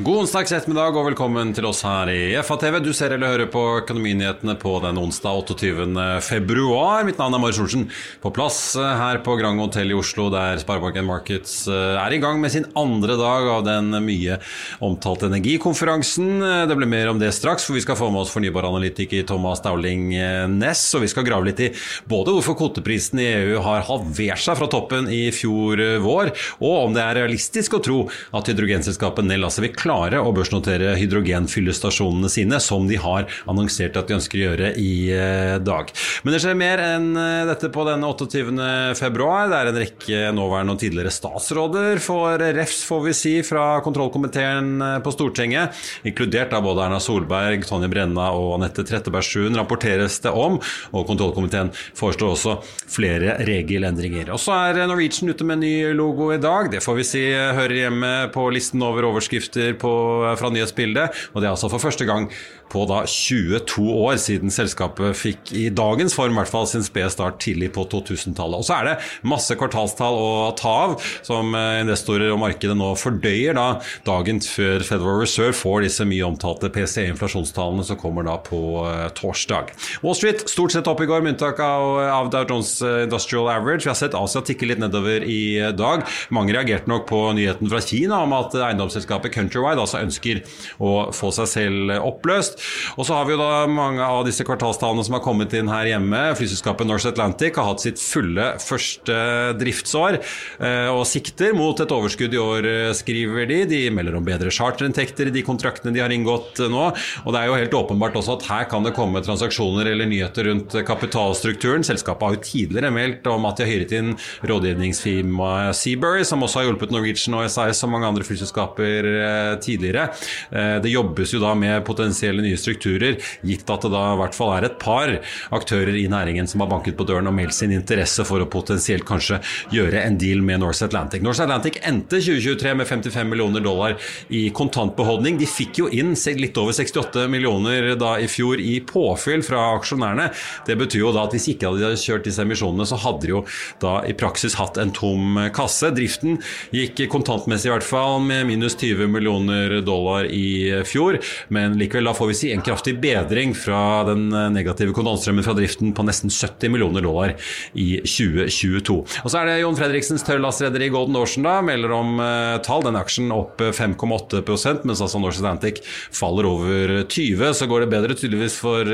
God onsdags ettermiddag og velkommen til oss her i FA-TV. Du ser eller hører på Økonominyhetene på den onsdag 28. februar. Mitt navn er Marius Olsen. På plass eh, her på Grand Hotel i Oslo, der Sparebanken Markets eh, er i gang med sin andre dag av den mye omtalte energikonferansen. Eh, det blir mer om det straks, for vi skal få med oss fornybaranalytiker Thomas Dowling Ness. Og vi skal grave litt i både hvorfor kvoteprisen i EU har halvert seg fra toppen i fjor vår, og om det er realistisk å tro at hydrogenselskapet Nell altså vil klare å børsnotere hydrogenfyllestasjonene sine, som de har annonsert at de ønsker å gjøre i eh, dag. Men det skjer mer enn eh, dette på denne 28. februar. Det er en rekke nåværende og tidligere statsråder for refs, får vi si, fra kontrollkomiteen eh, på Stortinget, inkludert av både Erna Solberg, Tonje Brenna og Anette Trettebergstuen, rapporteres det om. Og kontrollkomiteen foreslår også flere regelendringer. Og så er Norwegian ute med en ny logo i dag. Det får vi si hører hjemme på listen over overskrifter på, fra nyhetsbildet. Og det er altså for første gang på da 22 år siden selskapet fikk, i dagens form i hvert fall, sin spede start tidlig på 2000-tallet. Og så er det masse kvartalstall å ta av, som eh, investorer og markedet nå fordøyer da dagen før Federal Reserve får disse mye omtalte PCE-inflasjonstallene som kommer da på uh, torsdag. Wall Street stort sett opp i går, med unntak av, av Dow Jones eh, Industrial Average. Vi har sett Asia tikke litt nedover i dag. Mange reagerte nok på nyheten fra Kina om at eiendomsselskapet Countrywide altså ønsker å få seg selv oppløst. Og så har vi jo da mange av disse kvartalstallene som har kommet inn her hjemme. Flyselskapet Norse Atlantic har hatt sitt fulle første driftsår eh, og sikter mot et overskudd i år, eh, skriver de. De melder om bedre charterinntekter i de kontraktene de har inngått nå. Og det er jo helt åpenbart også at her kan det komme transaksjoner eller nyheter rundt kapitalstrukturen. Selskapet har jo tidligere meldt om at de har hyret inn rådgivningsfirmaet Seabury, som også har hjulpet Norwegian og SAS og mange andre flyselskaper eh, tidligere. Det jobbes jo da med potensielle nye strukturer, gitt at det da i hvert fall er et par aktører i næringen som har banket på døren og meldt sin interesse for å potensielt kanskje gjøre en deal med Norse Atlantic. Norse Atlantic endte 2023 med 55 millioner dollar i kontantbeholdning. De fikk jo inn litt over 68 millioner da i fjor i påfyll fra aksjonærene. Det betyr jo da at hvis ikke hadde de kjørt disse emisjonene, så hadde de jo da i praksis hatt en tom kasse. Driften gikk kontantmessig i hvert fall med minus 20 millioner dollar i fjor, men likevel da får vi si en kraftig bedring fra den negative kontantstrømmen fra driften på nesten 70 millioner dollar i 2022. Og så er det Jon Fredriksens tørrlastrederi Golden Ocean da, melder om uh, tall. Den aksjen opp 5,8% mens altså Norse Atlantic faller over 20. Så går det bedre tydeligvis for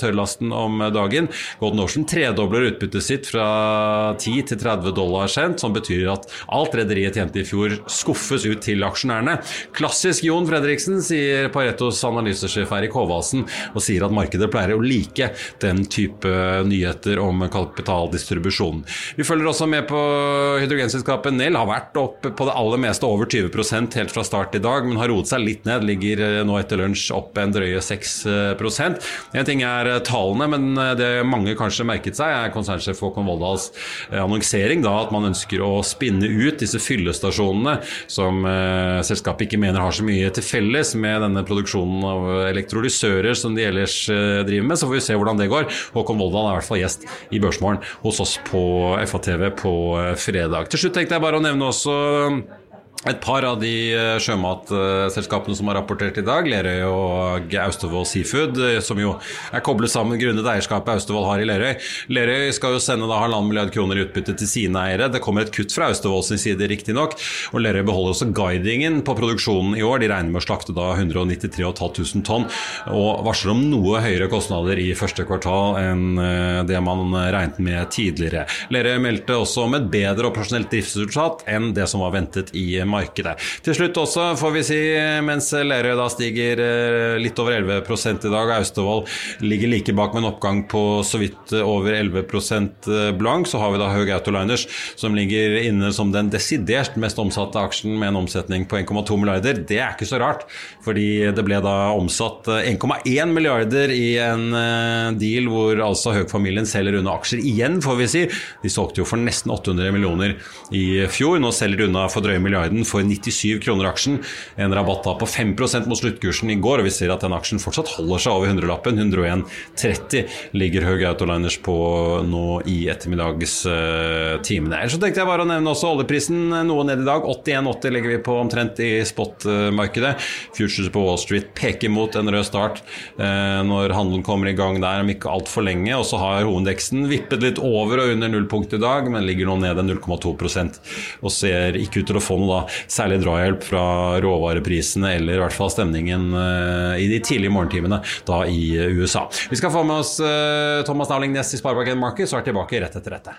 tørrlasten om dagen. Golden Ocean tredobler utbyttet sitt fra 10 til 30 dollar cent, som betyr at alt rederiet tjente i fjor, skuffes ut til aksjonærene. Klassisk Jon Fredriksen, sier Paretos analysesjef Eirik Håvaldsen og sier at markedet pleier å like den type nyheter om kapitaldistribusjon. Vi følger også med på hydrogenselskapet Nell. Har vært opp på det aller meste over 20% helt fra start i dag, men har roet seg litt ned. Ligger eh, nå etter lunsj opp en drøye 6 En ting er eh, tallene, men eh, det mange kanskje merket seg, er konsernsjef Håkon Voldals annonsering da at man ønsker å spinne ut disse fyllestasjonene som selskapet ikke mener har så mye til felles med denne produksjonen av elektrolysører som de ellers driver med. Så får vi se hvordan det går. Håkon Voldal er i hvert fall gjest i Børsmorgen hos oss på FATV på fredag. Til slutt tenkte jeg bare å nevne også et par av de eh, sjømatselskapene som har rapportert i dag, Lerøy og Austevoll Seafood, eh, som jo er koblet sammen grunnet eierskapet Austevoll har i Lerøy. Lerøy skal jo sende da halvannen milliard kroner i utbytte til sine eiere. Det kommer et kutt fra Austevoll sin side, riktignok. Og Lerøy beholder også guidingen på produksjonen i år. De regner med å slakte da 193 500 tonn, og varsler om noe høyere kostnader i første kvartal enn eh, det man regnet med tidligere. Lerøy meldte også om et bedre operasjonelt driftsresultat enn det som var ventet i markedet. Til slutt også får vi si, mens Lerøy da stiger eh, litt over 11 i dag, Austevoll ligger like bak med en oppgang på så vidt over 11 eh, blank, så har vi da Høg Autoliners som ligger inne som den desidert mest omsatte aksjen med en omsetning på 1,2 milliarder. Det er ikke så rart, fordi det ble da omsatt 1,1 eh, milliarder i en deal hvor altså Høg-familien selger unna aksjer igjen, får vi si. De solgte jo for nesten 800 millioner i fjor, nå selger de unna for drøye milliarden for 97 kroner aksjen. En rabatt da på 5% mot sluttkursen i går, og vi ser at den aksjen fortsatt holder seg over 100-lappen. 101,30 ligger Høg Autoliners på nå i ettermiddagstimene. Ellers så tenkte jeg bare å nevne også oljeprisen noe ned i dag. 81,80 legger vi på omtrent i spot-markedet. Futures på Wall Street peker mot en rød start eh, når handelen kommer i gang der om ikke altfor lenge. Og så har hovedindeksen vippet litt over og under nullpunkt i dag, men ligger nå nede 0,2% og ser ikke ut til å få noe da særlig drahjelp fra råvareprisene eller i hvert fall stemningen eh, i de tidlige morgentimene da i USA. Vi skal få med oss eh, Thomas Navling Næss i Sparebanken Markets og er tilbake rett etter dette.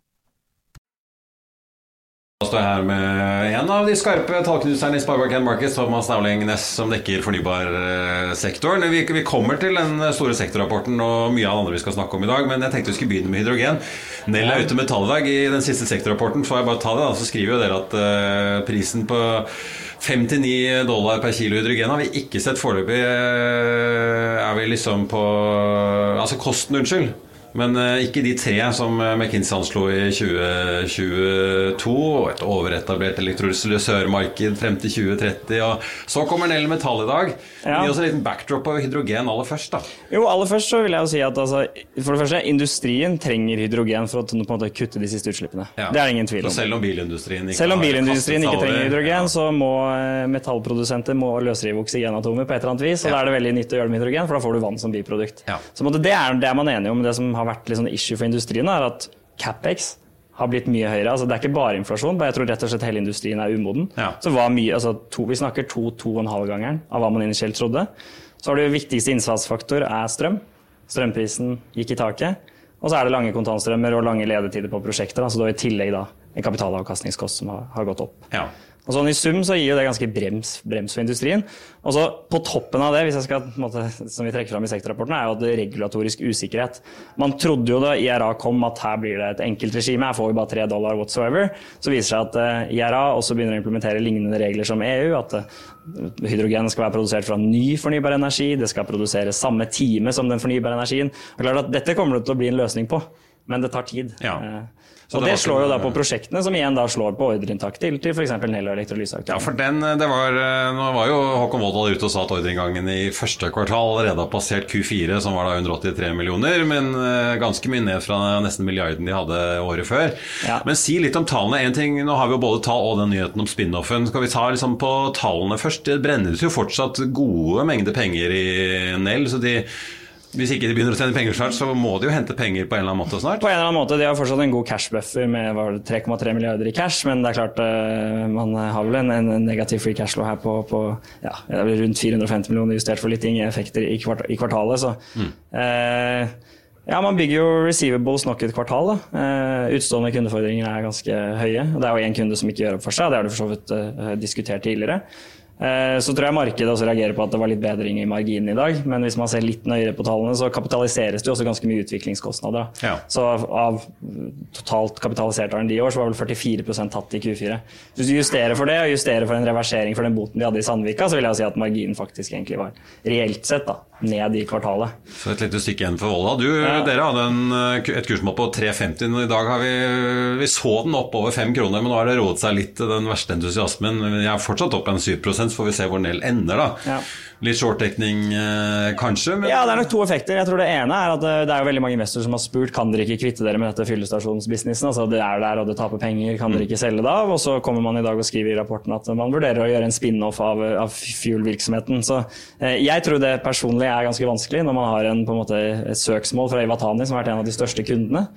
Står jeg her med en av de skarpe tallknuserne i Sparebank Markets, Thomas Nauling Næss, som dekker fornybarsektoren. Vi, vi, kommer til den store sektorrapporten og mye av det andre vi skal snakke om i dag, men jeg tenkte vi skulle begynne med hydrogen. Nell er ute med tall i dag. I den siste sektorrapporten får jeg bare ta det, da, så skriver jo dere at uh, prisen på 59 dollar per kilo hydrogen har vi ikke sett foreløpig. Uh, er vi liksom på Altså kosten, unnskyld Men eh, ikke de tre som eh, McKinsey anslo i 2022. Et overetablert elektrolysørmarked frem til 2030. Og så kommer Nell Metall i dag. Ja. Gi oss en liten backdrop av hydrogen aller først, da. Jo, aller først så vil jeg jo si at altså, for det første, industrien trenger hydrogen for å på en måte kutte de siste utslippene. Ja. Det er det ingen tvil Så om. selv om bilindustrien ikke Selv om bilindustrien ikke trenger hydrogen, Ja. så må eh, metallprodusenter må løsrive oksygenatomer på et eller annet vis. Og da er det veldig nytt å gjøre det med hydrogen, for da får du vann som biprodukt. Så måte, det er det er man enig om. Det som har vært litt sånn issue for industrien, er at Capex har blitt mye høyere. Altså, det er ikke bare inflasjon, bare jeg tror rett og slett hele industrien er umoden. Ja. Så var mye, altså, to, Vi snakker to-to-og-en-halv-gangeren av hva man initielt trodde. Så har det viktigste innsatsfaktor er strøm. Strømprisen gikk i taket. Og så er det lange kontantstrømmer og lange ledetider på prosjekter. Altså, da har i tillegg da, en kapitalavkastningskost som har, har gått opp. Ja. Og sånn I sum så gir jo det ganske brems, brems for industrien. Og så På toppen av det, hvis jeg skal, måte, som vi trekker fram i sektorrapporten, er jo at det regulatorisk usikkerhet. Man trodde jo da IRA kom at her blir det et enkelt regime, her får vi bare tre dollar whatsoever. Så viser det seg at eh, IRA også begynner å implementere lignende regler som EU. At eh, hydrogen skal være produsert fra ny fornybar energi, det skal produseres samme time som den fornybare energien. Og klart at Dette kommer det til å bli en løsning på, men det tar tid. Ja. Eh, Så og det det, slår jo da på prosjektene, som igjen da slår på ordreinntak til, til f.eks. Nell og elektrolyseaktører. Ja, for den, det var, eh, Nå var jo Håkon Woldal ute og sa at ordreinngangen i første kvartal allerede har passert Q4, som var da 183 millioner, men eh, ganske mye ned fra nesten milliarden de hadde året før. Ja. Men si litt om tallene. En ting, Nå har vi jo både tall og den nyheten om spin-offen. Skal vi ta liksom på tallene først? Det brennes jo fortsatt gode mengder penger i Nell. så de hvis ikke de begynner å tjene penger snart, så må de jo hente penger på en eller annen måte snart. På en eller annen måte, De har fortsatt en god cash-buffer med 3,3 milliarder i cash, men det er klart eh, man har vel en, en negativ free cash flow her på, på ja, det blir rundt 450 millioner justert for litt effekter i, kvart, i kvartalet. Så. Eh, ja, Man bygger jo receivables nok et kvartal. da. Eh, utstående kundefordringer er ganske høye. Det er jo én kunde som ikke gjør opp for seg, det har du for så vidt eh, diskutert tidligere. Eh, Så tror jeg markedet også reagerer på at det var litt bedring i marginen i dag. Men hvis man ser litt nøyere på tallene, så kapitaliseres det jo også ganske mye utviklingskostnader. Ja. Så av, totalt kapitalisert R&D i år, så var vel 44 tatt i Q4. Hvis du justerer for det, og justerer for en reversering for den boten de hadde i Sandvika, så vil jeg si at marginen faktisk egentlig var reelt sett da, ned i kvartalet. Så et lite stykke igjen for Volda. Du, Ja. Dere hadde en, eh, et kursmål på 3,50. I dag har vi, vi så den opp over 5 kroner, men nå har det roet seg litt, den verste entusiasmen. Men Jeg er fortsatt opp en 7 så får vi se hvor Nell ender, da. Ja. Litt shortdekning eh, kanskje, men Ja, det er nok to effekter. Jeg tror Det ene er at eh, det er jo veldig mange investorer som har spurt kan dere ikke kvitte dere med dette fyllestasjonsbusinessen. Altså det er der og det taper penger, kan dere ikke selge det av? Og så kommer man i dag og skriver i rapporten at man vurderer å gjøre en spin-off av, av fuel-virksomheten. Så eh, jeg tror det personlig er ganske vanskelig når man har en, på en måte, et søksmål fra Ivatani, som har vært en av de største kundene.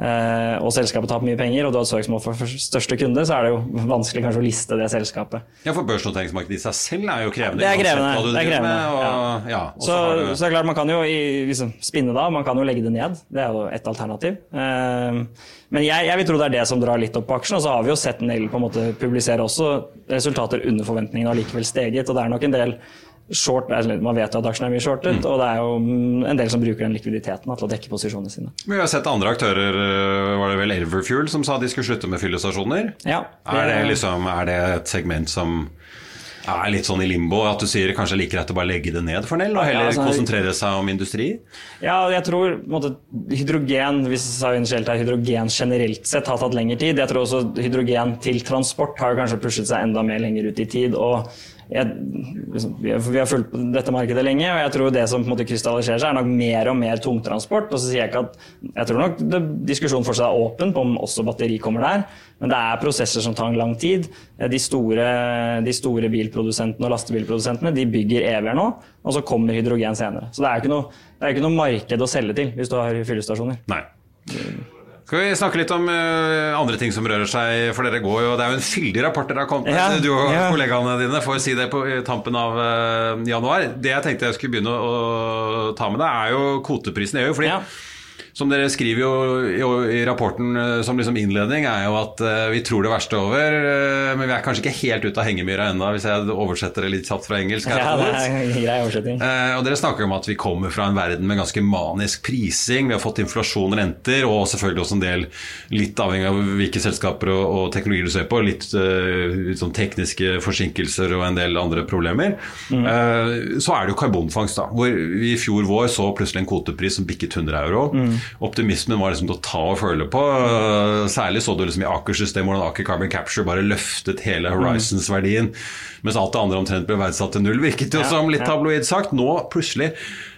Eh, og selskapet taper mye penger, og du har et søksmål for største kunde, så er det jo vanskelig kanskje å liste det selskapet. ja, for børsnoteringsmarkedet i seg selv er jo krevende. Det er krevende, det er krevende, med, og, ja. og Så, har du- så det er klart man kan jo liksom, spinne da, man kan jo legge det ned. Det er jo et alternativ. Eh, men jeg, jeg vil tro det er det som drar litt opp på aksjen. Og så har vi jo sett Nell på en måte publisere også resultater under forventningene og likevel steget. Og det er nok en del short, Man vet jo at aksjen er mye shortet, og det er jo mm, en del som bruker den likviditeten til å dekke posisjonene sine. Vi har sett andre aktører, eh, var det vel Everfuel, som sa de skulle slutte med fyllestasjoner. Ja, Er det, liksom, er det et segment som er litt sånn i limbo? At du sier kanskje like greit å bare legge det ned for Nell, og Ja, heller altså- konsentrere seg om industri? Ja, jeg tror måte, hydrogen hvis initielt her, hydrogen generelt sett har tatt lengre tid. Jeg tror også hydrogen til transport har kanskje pushet seg enda mer lenger ut i tid. og jeg, liksom, vi har- fulgt dette markedet lenge, og jeg tror det som på en måte krystalliserer seg, er nok mer og mer tungtransport. og så sier Jeg ikke at, jeg tror nok det, diskusjonen fortsatt er åpen på om også batteri kommer der, men det er prosesser som tar lang tid. De store, de store bilprodusentene og lastebilprodusentene de bygger EV-er nå, og så kommer hydrogen senere. Så det er jo ikke ikke noe marked å selge til hvis du har fyllestasjoner. Nei. Skal vi snakke litt om uh, andre ting som rører seg, for dere går jo Det er jo en fyldig rapport dere har kommet med, Ja, du og ja. kollegaene dine, får si det på tampen av uh, januar. Det jeg tenkte jeg skulle begynne å ta med deg, er jo kvoteprisen i EU. fordi Ja. Som dere skriver jo i, rapporten eh, som liksom innledning, er jo at eh, vi tror det verste er over, eh, men vi er kanskje ikke helt ute av hengemyra ennå, hvis jeg oversetter det litt kjapt fra engelsk. Ja, det er en grei oversetting. Og Dere snakker om at vi kommer fra en verden med ganske manisk prising. Vi har fått inflasjon, renter, og selvfølgelig også en del, litt avhengig av hvilke selskaper og, og teknologier du ser på, litt, litt sånn tekniske forsinkelser og en del andre problemer. Eh, så er det jo karbonfangst, da. Hvor vi i fjor vår så plutselig en kvotepris som bikket 100 euro. Optimismen var liksom til å ta og føle på. Særlig så du liksom i Akers system hvordan Aker Carbon Capture bare løftet hele Horizons-verdien. Mens alt det andre omtrent ble verdsatt til null, virket jo som litt tabloid sagt. Nå plutselig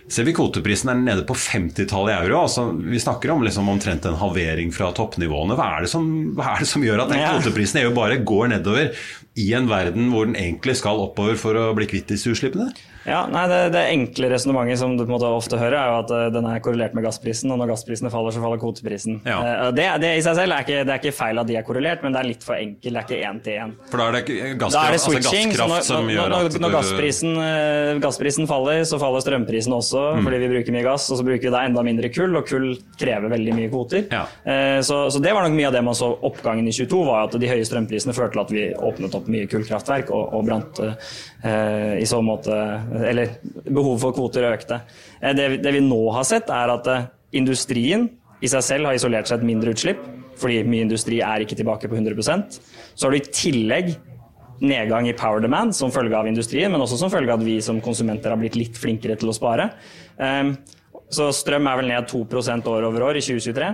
ser vi kvoteprisen er nede på 50-tallet i euro. Altså, vi snakker om liksom omtrent en halvering fra toppnivåene. Hva er det som, er det som gjør at den kvoteprisen EU bare går nedover i en verden hvor den egentlig skal oppover for å bli kvitt disse utslippene? Ja, nei, Det, det enkle resonnementet som du på en måte ofte hører, er jo at eh, den er korrelert med gassprisen, og når gassprisene faller, så faller kvoteprisen. Ja. Eh, det, det i seg selv er ikke, det er ikke feil at de er korrelert, men det er litt for enkelt. Det er ikke én til én. For da er det gasskraft, Da er det altså switching. altså gasskraft når, som når, når, når gassprisen, eh, gassprisen faller, så faller strømprisen også, Mm. fordi vi bruker mye gass. Og så bruker vi da enda mindre kull, og kull krever veldig mye kvoter. Ja. Eh, Så, så det var nok mye av det man så oppgangen i 22, var at de høye strømprisene førte til at vi åpnet opp mye kullkraftverk og, og brant eh, i så måte Eller behovet for kvoter økte. Eh, det, det vi nå har sett, er at eh, industrien i seg selv har isolert seg et mindre utslipp, fordi mye industri er ikke tilbake på 100% Så har du i tillegg nedgang i power demand som følge av industrien, men også som følge av at vi som konsumenter har blitt litt flinkere til å spare. Um, så strøm er vel ned 2% år over år i 2023.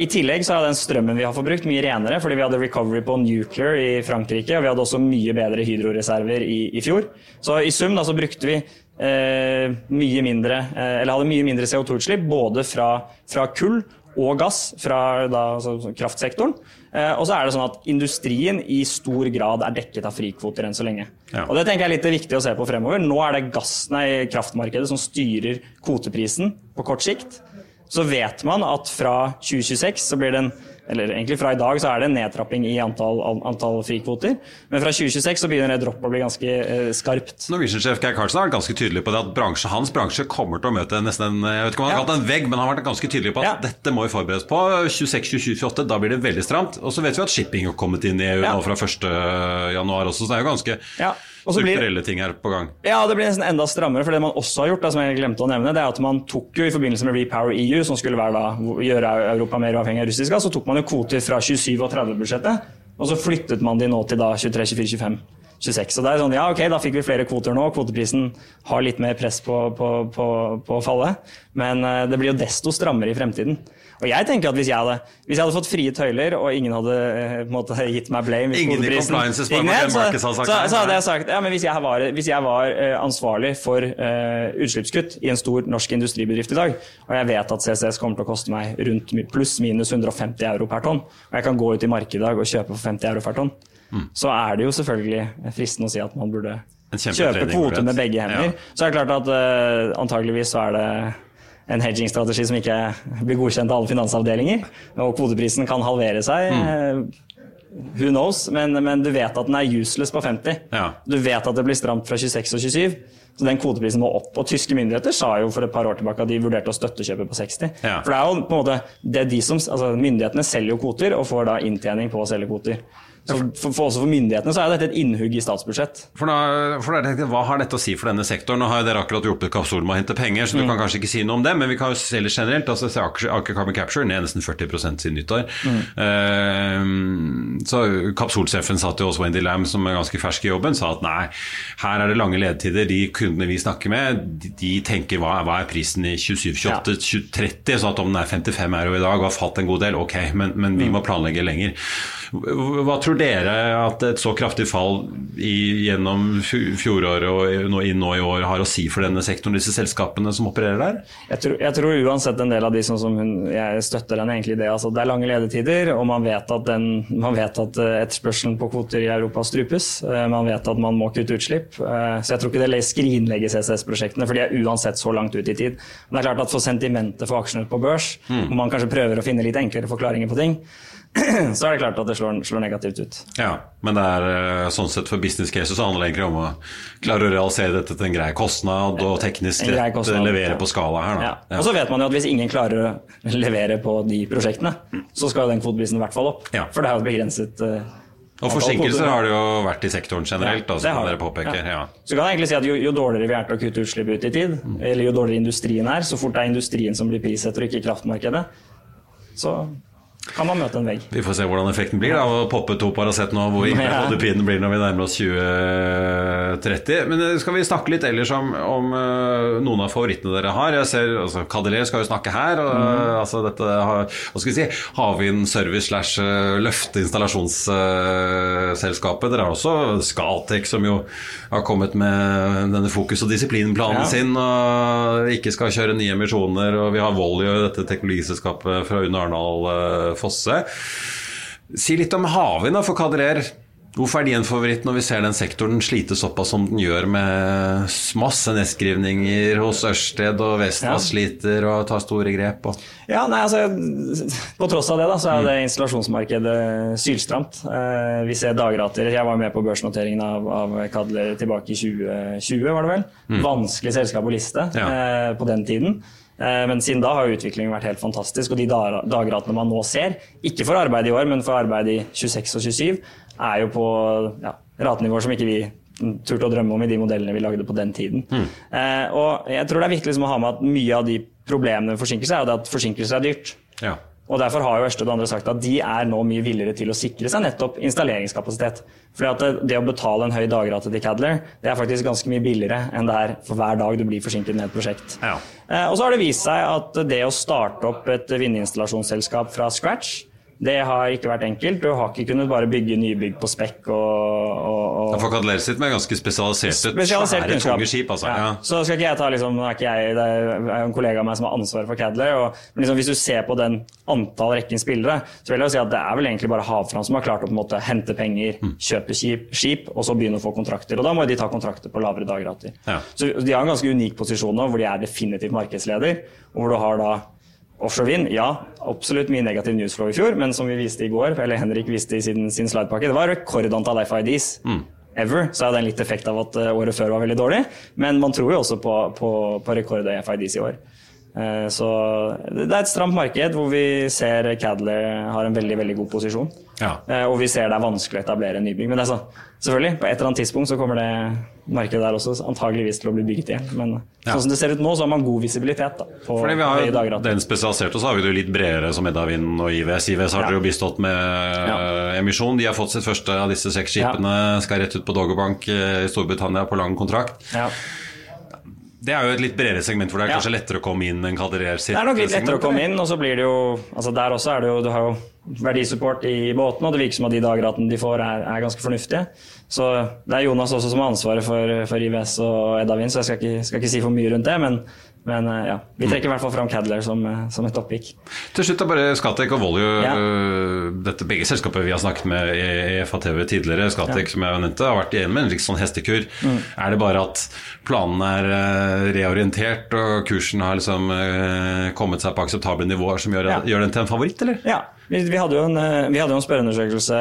I tillegg så er den strømmen vi har forbrukt mye renere, fordi vi hadde recovery på nuclear i Frankrike, og vi hadde også mye bedre hydroreserver i, i fjor. Så i sum da så brukte vi eh, mye mindre, eh, eller hadde mye mindre CO2-utslipp, både fra, fra kull og gass fra da, altså, kraftsektoren. Eh, og så er det sånn at industrien i stor grad er dekket av frikvoter enn så lenge. Ja. Og det tenker jeg er litt viktig å se på fremover. Nå er det gass, nei, kraftmarkedet som styrer kvoteprisen på kort sikt. Så vet man at fra 2026 så blir det en eller egentlig fra i dag så er det en nedtrapping i antall, antall frikvoter. Men fra 2026 så begynner det droppet å bli ganske eh, skarpt. Norwegian-sjef Geir Karlsen har vært ganske tydelig på det at bransje, hans bransje kommer til å møte nesten en jeg vet ikke om han har Ja. kalt en vegg, men han har vært ganske tydelig på at Ja. dette må vi forberedes på. 26-27-28, da blir det veldig stramt. Og så vet vi at shipping har kommet inn i EU Ja. nå fra 1. januar også, så det er jo ganske Ja. Og så blir- strukturelle ting her på gang. Ja, det blir nesten enda strammere. For det man også har gjort, da, som jeg glemte å nevne, det er at man tok jo i forbindelse med Repower EU, som skulle være da, gjøre Europa mer uavhengig av russisk gass, så tok man jo kvoter fra 27- og 30-budsjettet, og så flyttet man de nå til da 23, 24, 25. 26. Så det er sånn, ja ok, da fikk vi flere kvoter nå, kvoteprisen har litt mer press på, på, på, på å falle, men eh, det blir jo desto strammere i fremtiden. Og jeg tenker at hvis jeg hadde, hvis jeg hadde fått frie tøyler, og ingen hadde eh, måte, gitt meg blame Ingen i compliance så, så, så hadde jeg sagt ja, men hvis jeg var, hvis jeg var eh, ansvarlig for uh, utslippskutt i en stor norsk industribedrift i dag, og jeg vet at CCS kommer til å koste meg rundt pluss minus 150 euro per tonn, og jeg kan gå ut i markedet i dag og kjøpe for 50 euro per tonn, så er det jo selvfølgelig fristende å si at man burde kjøpe kvoter med begge hender. Ja. Så er det klart at uh, antageligvis så er det en hedging-strategi som ikke blir godkjent av alle finansavdelinger, og kvoteprisen kan halvere seg. Mm. eh, Who knows, men, men du vet at den er useless på 50. Ja. Du vet at det blir stramt fra 26 og 27. Så den kvoteprisen må opp. Og tyske myndigheter sa jo for et par år tilbake at de vurderte å støtte kjøpet på 60. Ja. For det er jo på en måte det er de som, altså Myndighetene selger jo kvoter og får da inntjening på å selge kvoter. For, for, også for myndighetene så er dette et innhugg i statsbudsjett. For, da, for da Hva har dette å si for denne sektoren? Nå har dere akkurat hjulpet Kapsol med å hente penger, så du Mm. kan kanskje ikke si noe om det, men vi kan jo se litt generelt. altså se Aker Aker Carbon Capture ned nesten 40 siden nyttår. Mm. Uh, så Kapsolsjefen satt jo også Wendy Lam, som er ganske fersk i jobben, sa at nei, her er det lange ledetider. De kundene vi snakker med, de, de tenker hva, hva er prisen i 27, 28, 30? Så at om den er 55 euro i dag og har falt en god del, ok, men, men Mm. vi må planlegge lenger. Hva tror dere at et så kraftig fall i, gjennom fjoråret og nå, nå i år har å si for denne sektoren, disse selskapene som opererer der? Jeg tror, jeg tror uansett en del av de som, som hun, jeg støtter henne egentlig i det. Altså, det er lange ledetider, og man vet at, den, man vet at eh, etterspørselen på kvoter i Europa strupes. Eh, Man vet at man må kutte utslipp. Eh, Så jeg tror ikke det skrinlegger CCS-prosjektene, for de er uansett så langt ut i tid. Men det er klart at for sentimentet for aksjene på børs, hvor man kanskje prøver å finne litt enklere forklaringer på ting, så er det klart at det slår, slår negativt ut. Ja, men det er eh, sånn sett for business cases så handler det egentlig om å klare å realisere dette til en grei kostnad og teknisk rett kostnad, levere ja. på skala her. Ja. Og så vet man jo at hvis ingen klarer å levere på de prosjektene, så skal jo den kvoteprisen i hvert fall opp. Ja. For det er jo et begrenset eh, Og forsinkelser har det jo vært i sektoren generelt, da, som dere påpeker. Ja. Så kan jeg egentlig si at jo, jo dårligere vi er til å kutte utslipp ut i tid, eller jo dårligere industrien er, så fort det er industrien som blir prissetter og ikke kraftmarkedet, så kan man møte en vegg. Vi får se hvordan effekten blir av å poppe to Paracet nå, hvor ille Ja. hodepinen blir når vi nærmer oss 2030. Men eh, skal vi snakke litt ellers om, om eh, noen av favorittene dere har? Jeg ser, altså, Cadeler skal jo snakke her. Og, Mm. altså, dette hva skal vi si, havvindservice slash Løfte installasjonsselskapet. Dere har også Scatec, som jo har kommet med denne fokus- og disiplinplanen Ja. sin, og ikke skal kjøre nye emisjoner. Og vi har Volio, dette teknologiselskapet fra Unn Arendal eh, Fosse. Si litt om havvind, for Kaderer. Hvorfor er de en favoritt når vi ser den sektoren slite såpass som den gjør med masse nedskrivninger hos Ørsted, og Vestna Ja. sliter og tar store grep? Og... Ja, nei, altså, På tross av det da, så er det installasjonsmarkedet sylstramt. Eh, vi ser dagrater. Jeg var med på børsnoteringen av, av Kadler tilbake i 2020, var det vel. Vanskelig selskap å liste Ja. eh, på den tiden. Eh, Men siden da har utviklingen vært helt fantastisk. Og de da- dagratene man nå ser, ikke for arbeid i år, men for arbeid i 26 og 27, er jo på ja, ratenivåer som ikke vi turte å drømme om i de modellene vi lagde på den tiden. Mm. og jeg tror det er viktig liksom å ha med at mye av de problemene med forsinkelser er det at forsinkelser er dyrt. Ja. Og Derfor har jo Ørsted og andre sagt at de er nå mye villigere til å sikre seg nettopp installeringskapasitet. Fordi at det, det å betale en høy dagrate til Cadler, det er faktisk ganske mye billigere enn det er for hver dag du blir forsinket med et prosjekt. Ja. Eh, og så har det vist seg at det å starte opp et vindinstallasjonsselskap fra scratch, det har ikke vært enkelt. Du har ikke kunnet bare bygge nybygg på spekk og, og, For Kadeler sitt med ganske spesialiserte, Spesialisert svære, tunge skip. Altså. Ja. Så skal ikke jeg ta liksom, er ikke jeg, det er en kollega av meg som har ansvaret for Cadler. Og, men liksom, hvis du ser på den antall rekken spillere, så vil jeg si at det er vel egentlig bare Havfram som har klart å måte hente penger, Mm. kjøpe skip, skip, og så begynne å få kontrakter. Og da må de ta kontrakter på lavere dagrater. Ja. Så de har en ganske unik posisjon nå, hvor de er definitivt markedsleder, og hvor du har da Offshore vind, ja, absolutt mye negativ newsflow i fjor, men som vi viste i går, eller Henrik viste i sin, sin slidepakke, det var rekordantall FIDs. Ever, så er det en litt effekt av at eh, året før var veldig dårlig, men man tror jo også på, på, på rekord i FIDs i år. Eh, Så det er et stramt marked hvor vi ser Cadler har en veldig veldig god posisjon. Ja. Eh, Og vi ser det er vanskelig å etablere en nybygg. Men det er sånn, selvfølgelig, på et eller annet tidspunkt så kommer det markedet der også antageligvis til å bli bygget igjen. Men Ja. sånn som det ser ut nå, så har man god visibilitet da, på Fordi vi har jo den spesialiserte, og så har vi det jo litt bredere som Eddavind og IVS. IVS har Ja. dere jo bistått med ja. emisjon. De har fått sitt første av disse seks skipene. Skal rett ut på Doggerbank eh, i Storbritannia på lang kontrakt. Ja. Det er jo et litt bredere segment, for det er kanskje lettere å komme inn enn Kaderer sitt. Det er nok litt lettere å komme inn, og så blir det jo altså Der også er det jo Du har jo verdisupport i båten, og det virker som at de dagratene de får, er, er ganske fornuftige. Så det er Jonas også som har ansvaret for, for IVS og Edda Vind, så jeg skal ikke, skal ikke si for mye rundt det. Men, men eh, ja, vi trekker i hvert fall fram Cadler som, eh, som et oppgikk Til slutt er bare Scatec og Volue. Ja. øh, Dette begge selskapet vi har snakket med i i FATV tidligere. Scatec som jeg nevnte har vært igjen med en litt sånn hestekur. Mm. Er det bare at planene er reorientert og kursen har liksom kommet seg på akseptable nivåer som gjør, Ja. gjør den til en favoritt, eller? Ja, vi, vi hadde jo en, eh, vi hadde en spørreundersøkelse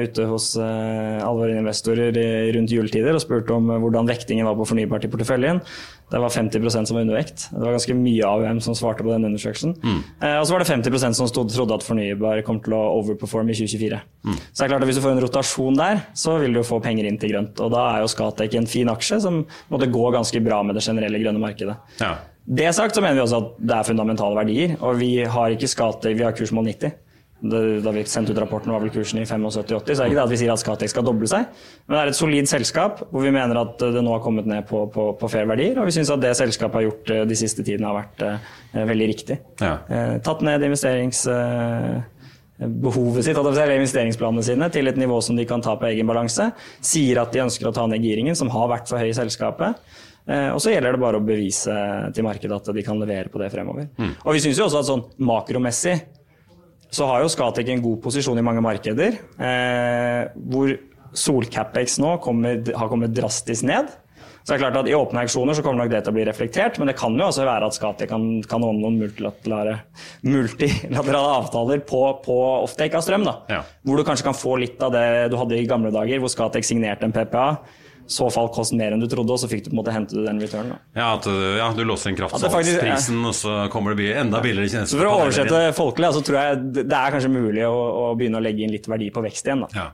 ute hos uh, alle våre investorer rundt juletider og spurte om eh, hvordan vektingen var på fornybart i porteføljen. Det var 50% som var undervekt. Det var ganske mye AUM som svarte på den undersøkelsen. Eh, og så var det 50% som stod, trodde at fornybar kom til å overperforme i 2024. Så det er klart at hvis du får en rotasjon der, så vil du få penger inn til grønt. Og da er jo Scatec en fin aksje som måtte gå ganske bra med det generelle grønne markedet. Ja. Det sagt så mener vi også at det er fundamentale verdier, og vi har ikke Scatec, vi har kursmål 90. Da vi sendte ut rapporten var vel kursen i 75-80, så er det ikke det at vi sier at Scatec skal doble seg. Men det er et solid selskap hvor vi mener at det nå har kommet ned på, på, på fair verdier, og vi syns at det selskapet har gjort eh, de siste tidene har vært eh, veldig riktig. Ja. Eh, tatt ned investerings... Eh, behovet sitt, eller investeringsplanene sine, til et nivå som de kan ta på egen balanse. Sier at de ønsker å ta ned giringen, som har vært for høy i selskapet. Eh, og så gjelder det bare å bevise til markedet at de kan levere på det fremover. Og vi syns jo også at sånn makromessig så har jo Scatec en god posisjon i mange markeder, eh, hvor Solcapex nå kommer, har kommet drastisk ned. Så det er klart at I åpne auksjoner så kommer nok det til å bli reflektert, men det kan jo også være at Scatec kan, kan ordne noen multilaterale, multilaterale avtaler på, på offtake av strøm. da. Ja. Hvor du kanskje kan få litt av det du hadde i gamle dager, hvor Scatec signerte en PPA. Så falt kosten mer enn du trodde, og så fikk du på en måte hente den returnen. Ja, at ja, du låser inn kraftsalgsprisen, ja. og så kommer det bli enda billigere. Så For å oversette folkelig, så tror jeg det er kanskje mulig å, å begynne å legge inn litt verdi på vekst igjen. da. Ja.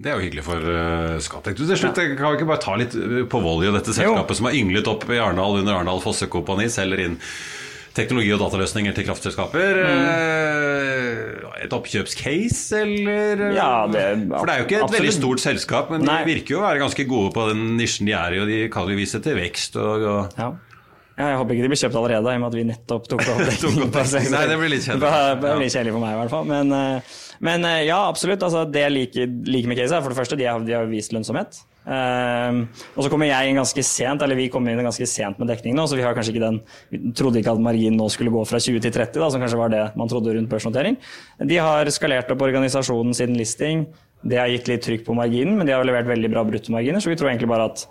Det er jo hyggelig for uh, Skatek. Du, Til slutt, kan vi ikke bare ta litt på volley og dette selskapet som har ynglet opp i Arendal under Arendal Fossekompani, selger inn teknologi- og dataløsninger til kraftselskaper. Mm. Et oppkjøpscase, eller? Ja, det, For det er jo ikke et absolutt. veldig stort selskap, men Nei. de virker jo å være ganske gode på den nisjen de er i, og de kaller jo vise til vekst. og, og Ja. ja. Jeg håper ikke de blir kjøpt allerede, i og med at vi nettopp tok opp dekning. Nei, det blir litt kjedelig. Det blir kjedelig for meg, i hvert fall. Men, eh, men eh, ja, absolutt. Altså, det jeg liker, liker med caset, er for det første de har, de har vist lønnsomhet. Ehm, og så kommer jeg inn ganske sent, eller vi kommer inn ganske sent med dekning nå, så vi har kanskje ikke den Vi trodde ikke at marginen nå skulle gå fra 20 til 30, da, som kanskje var det man trodde rundt børsnotering. De har skalert opp organisasjonen siden listing. Det har gitt litt trykk på marginen, men de har levert veldig bra bruttomarginer, så vi tror egentlig bare at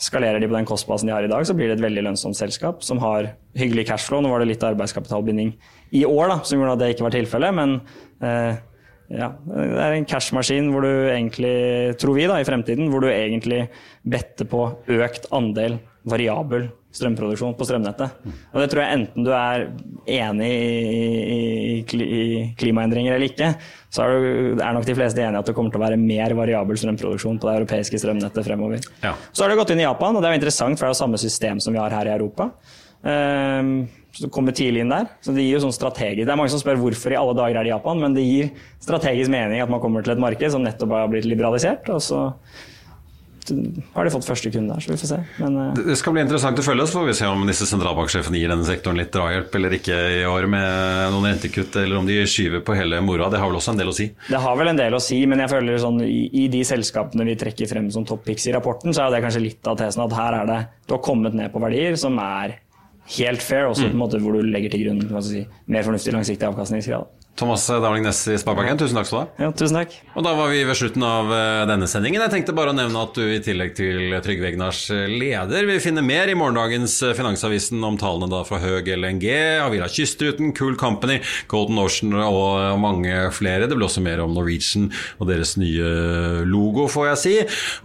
skalerer de på den kostbasen de har i dag, så blir det et veldig lønnsomt selskap som har hyggelig cashflow. Nå var det litt arbeidskapitalbinding i år da, som gjorde at det ikke var tilfellet, men eh, ja, det er en cashmaskin hvor du egentlig, tror vi da, i fremtiden, hvor du egentlig better på økt andel variabel strømproduksjon på strømnettet. Og det tror jeg enten du er enig i, i, i, klimaendringer eller ikke, så er, du, er nok de fleste enige at det kommer til å være mer variabel strømproduksjon på det europeiske strømnettet fremover. Ja. Så har det gått inn i Japan, og det er jo interessant, for det er jo samme system som vi har her i Europa. Ehm, så kommer tidlig inn der. Så det gir jo sånn strategisk Det er mange som spør hvorfor i alle dager er det Japan, men det gir strategisk mening at man kommer til et marked som nettopp har blitt liberalisert, og så har de fått første kunde der, så vi får se. Men uh... Det skal bli interessant å følge, så får vi se om disse sentralbanksjefene gir denne sektoren litt drahjelp eller ikke i år med noen rentekutt, eller om de skyver på hele moroa. Det har vel også en del å si. Det har vel en del å si, men jeg føler sånn i, i de selskapene vi trekker frem som toppicks i rapporten, så er det kanskje litt av tesen at her er det Du har kommet ned på verdier som er helt fair, også på en måte hvor du legger til grunn hva skal si, mer fornuftig langsiktig avkastningsgrad. Thomas Dowling Næss i Sparebanken, tusen takk skal du ha. Ja, tusen takk. Og da var vi ved slutten av eh, denne sendingen. Jeg tenkte bare å nevne at du i tillegg til Trygve Egnars eh, leder vil finne mer i morgendagens eh, Finansavisen om tallene da fra Høg LNG, Avira Kystruten, Cool Company, Golden Ocean og mange flere. Det blir også mer om Norwegian og deres nye logo, får jeg si.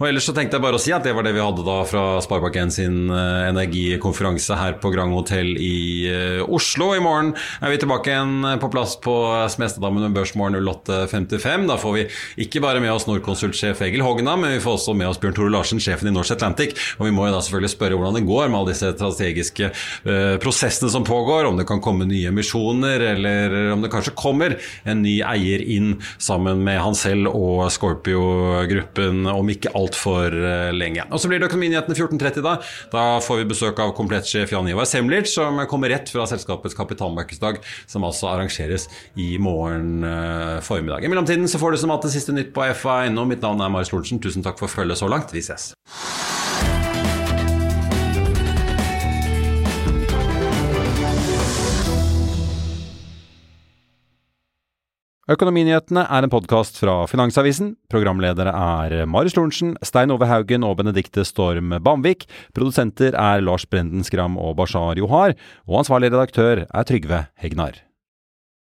Og ellers så tenkte jeg bare å si at det var det vi hadde da fra Sparebanken sin energikonferanse her på Grand Hotel i Oslo. I morgen er vi tilbake igjen på plass på Smestadammen med Børsmorgen 08.55. Da får vi ikke bare med oss Norconsult-sjef Egil Hogna, men vi får også med oss Bjørn Tore Larsen, sjefen i Norse Atlantic. Og vi må jo da selvfølgelig spørre hvordan det går med alle disse strategiske eh, prosessene som pågår. Om det kan komme nye emisjoner, eller om det kanskje kommer en ny eier inn sammen med han selv og Scorpio-gruppen om ikke altfor uh, lenge. Og så blir det Økonominyhetene 14.30 da. Da får vi besøk av komplettsjef Jan Ivar Semlic, som kommer rett fra selskapets kapitalmarkedsdag, som altså arrangeres i morgen eh, formiddag. I mellomtiden så får du som alltid siste nytt på FA.no. Mitt navn er Marius Lorentzen. Tusen takk for følget så langt. Vi ses. Økonominyhetene er en podkast fra Finansavisen. Programledere er Marius Lorentzen, Stein Ove Haugen og Benedikte Storm Bamvik. Produsenter er Lars Brenden Skram og Bashar Johar. Og ansvarlig redaktør er Trygve Hegnar.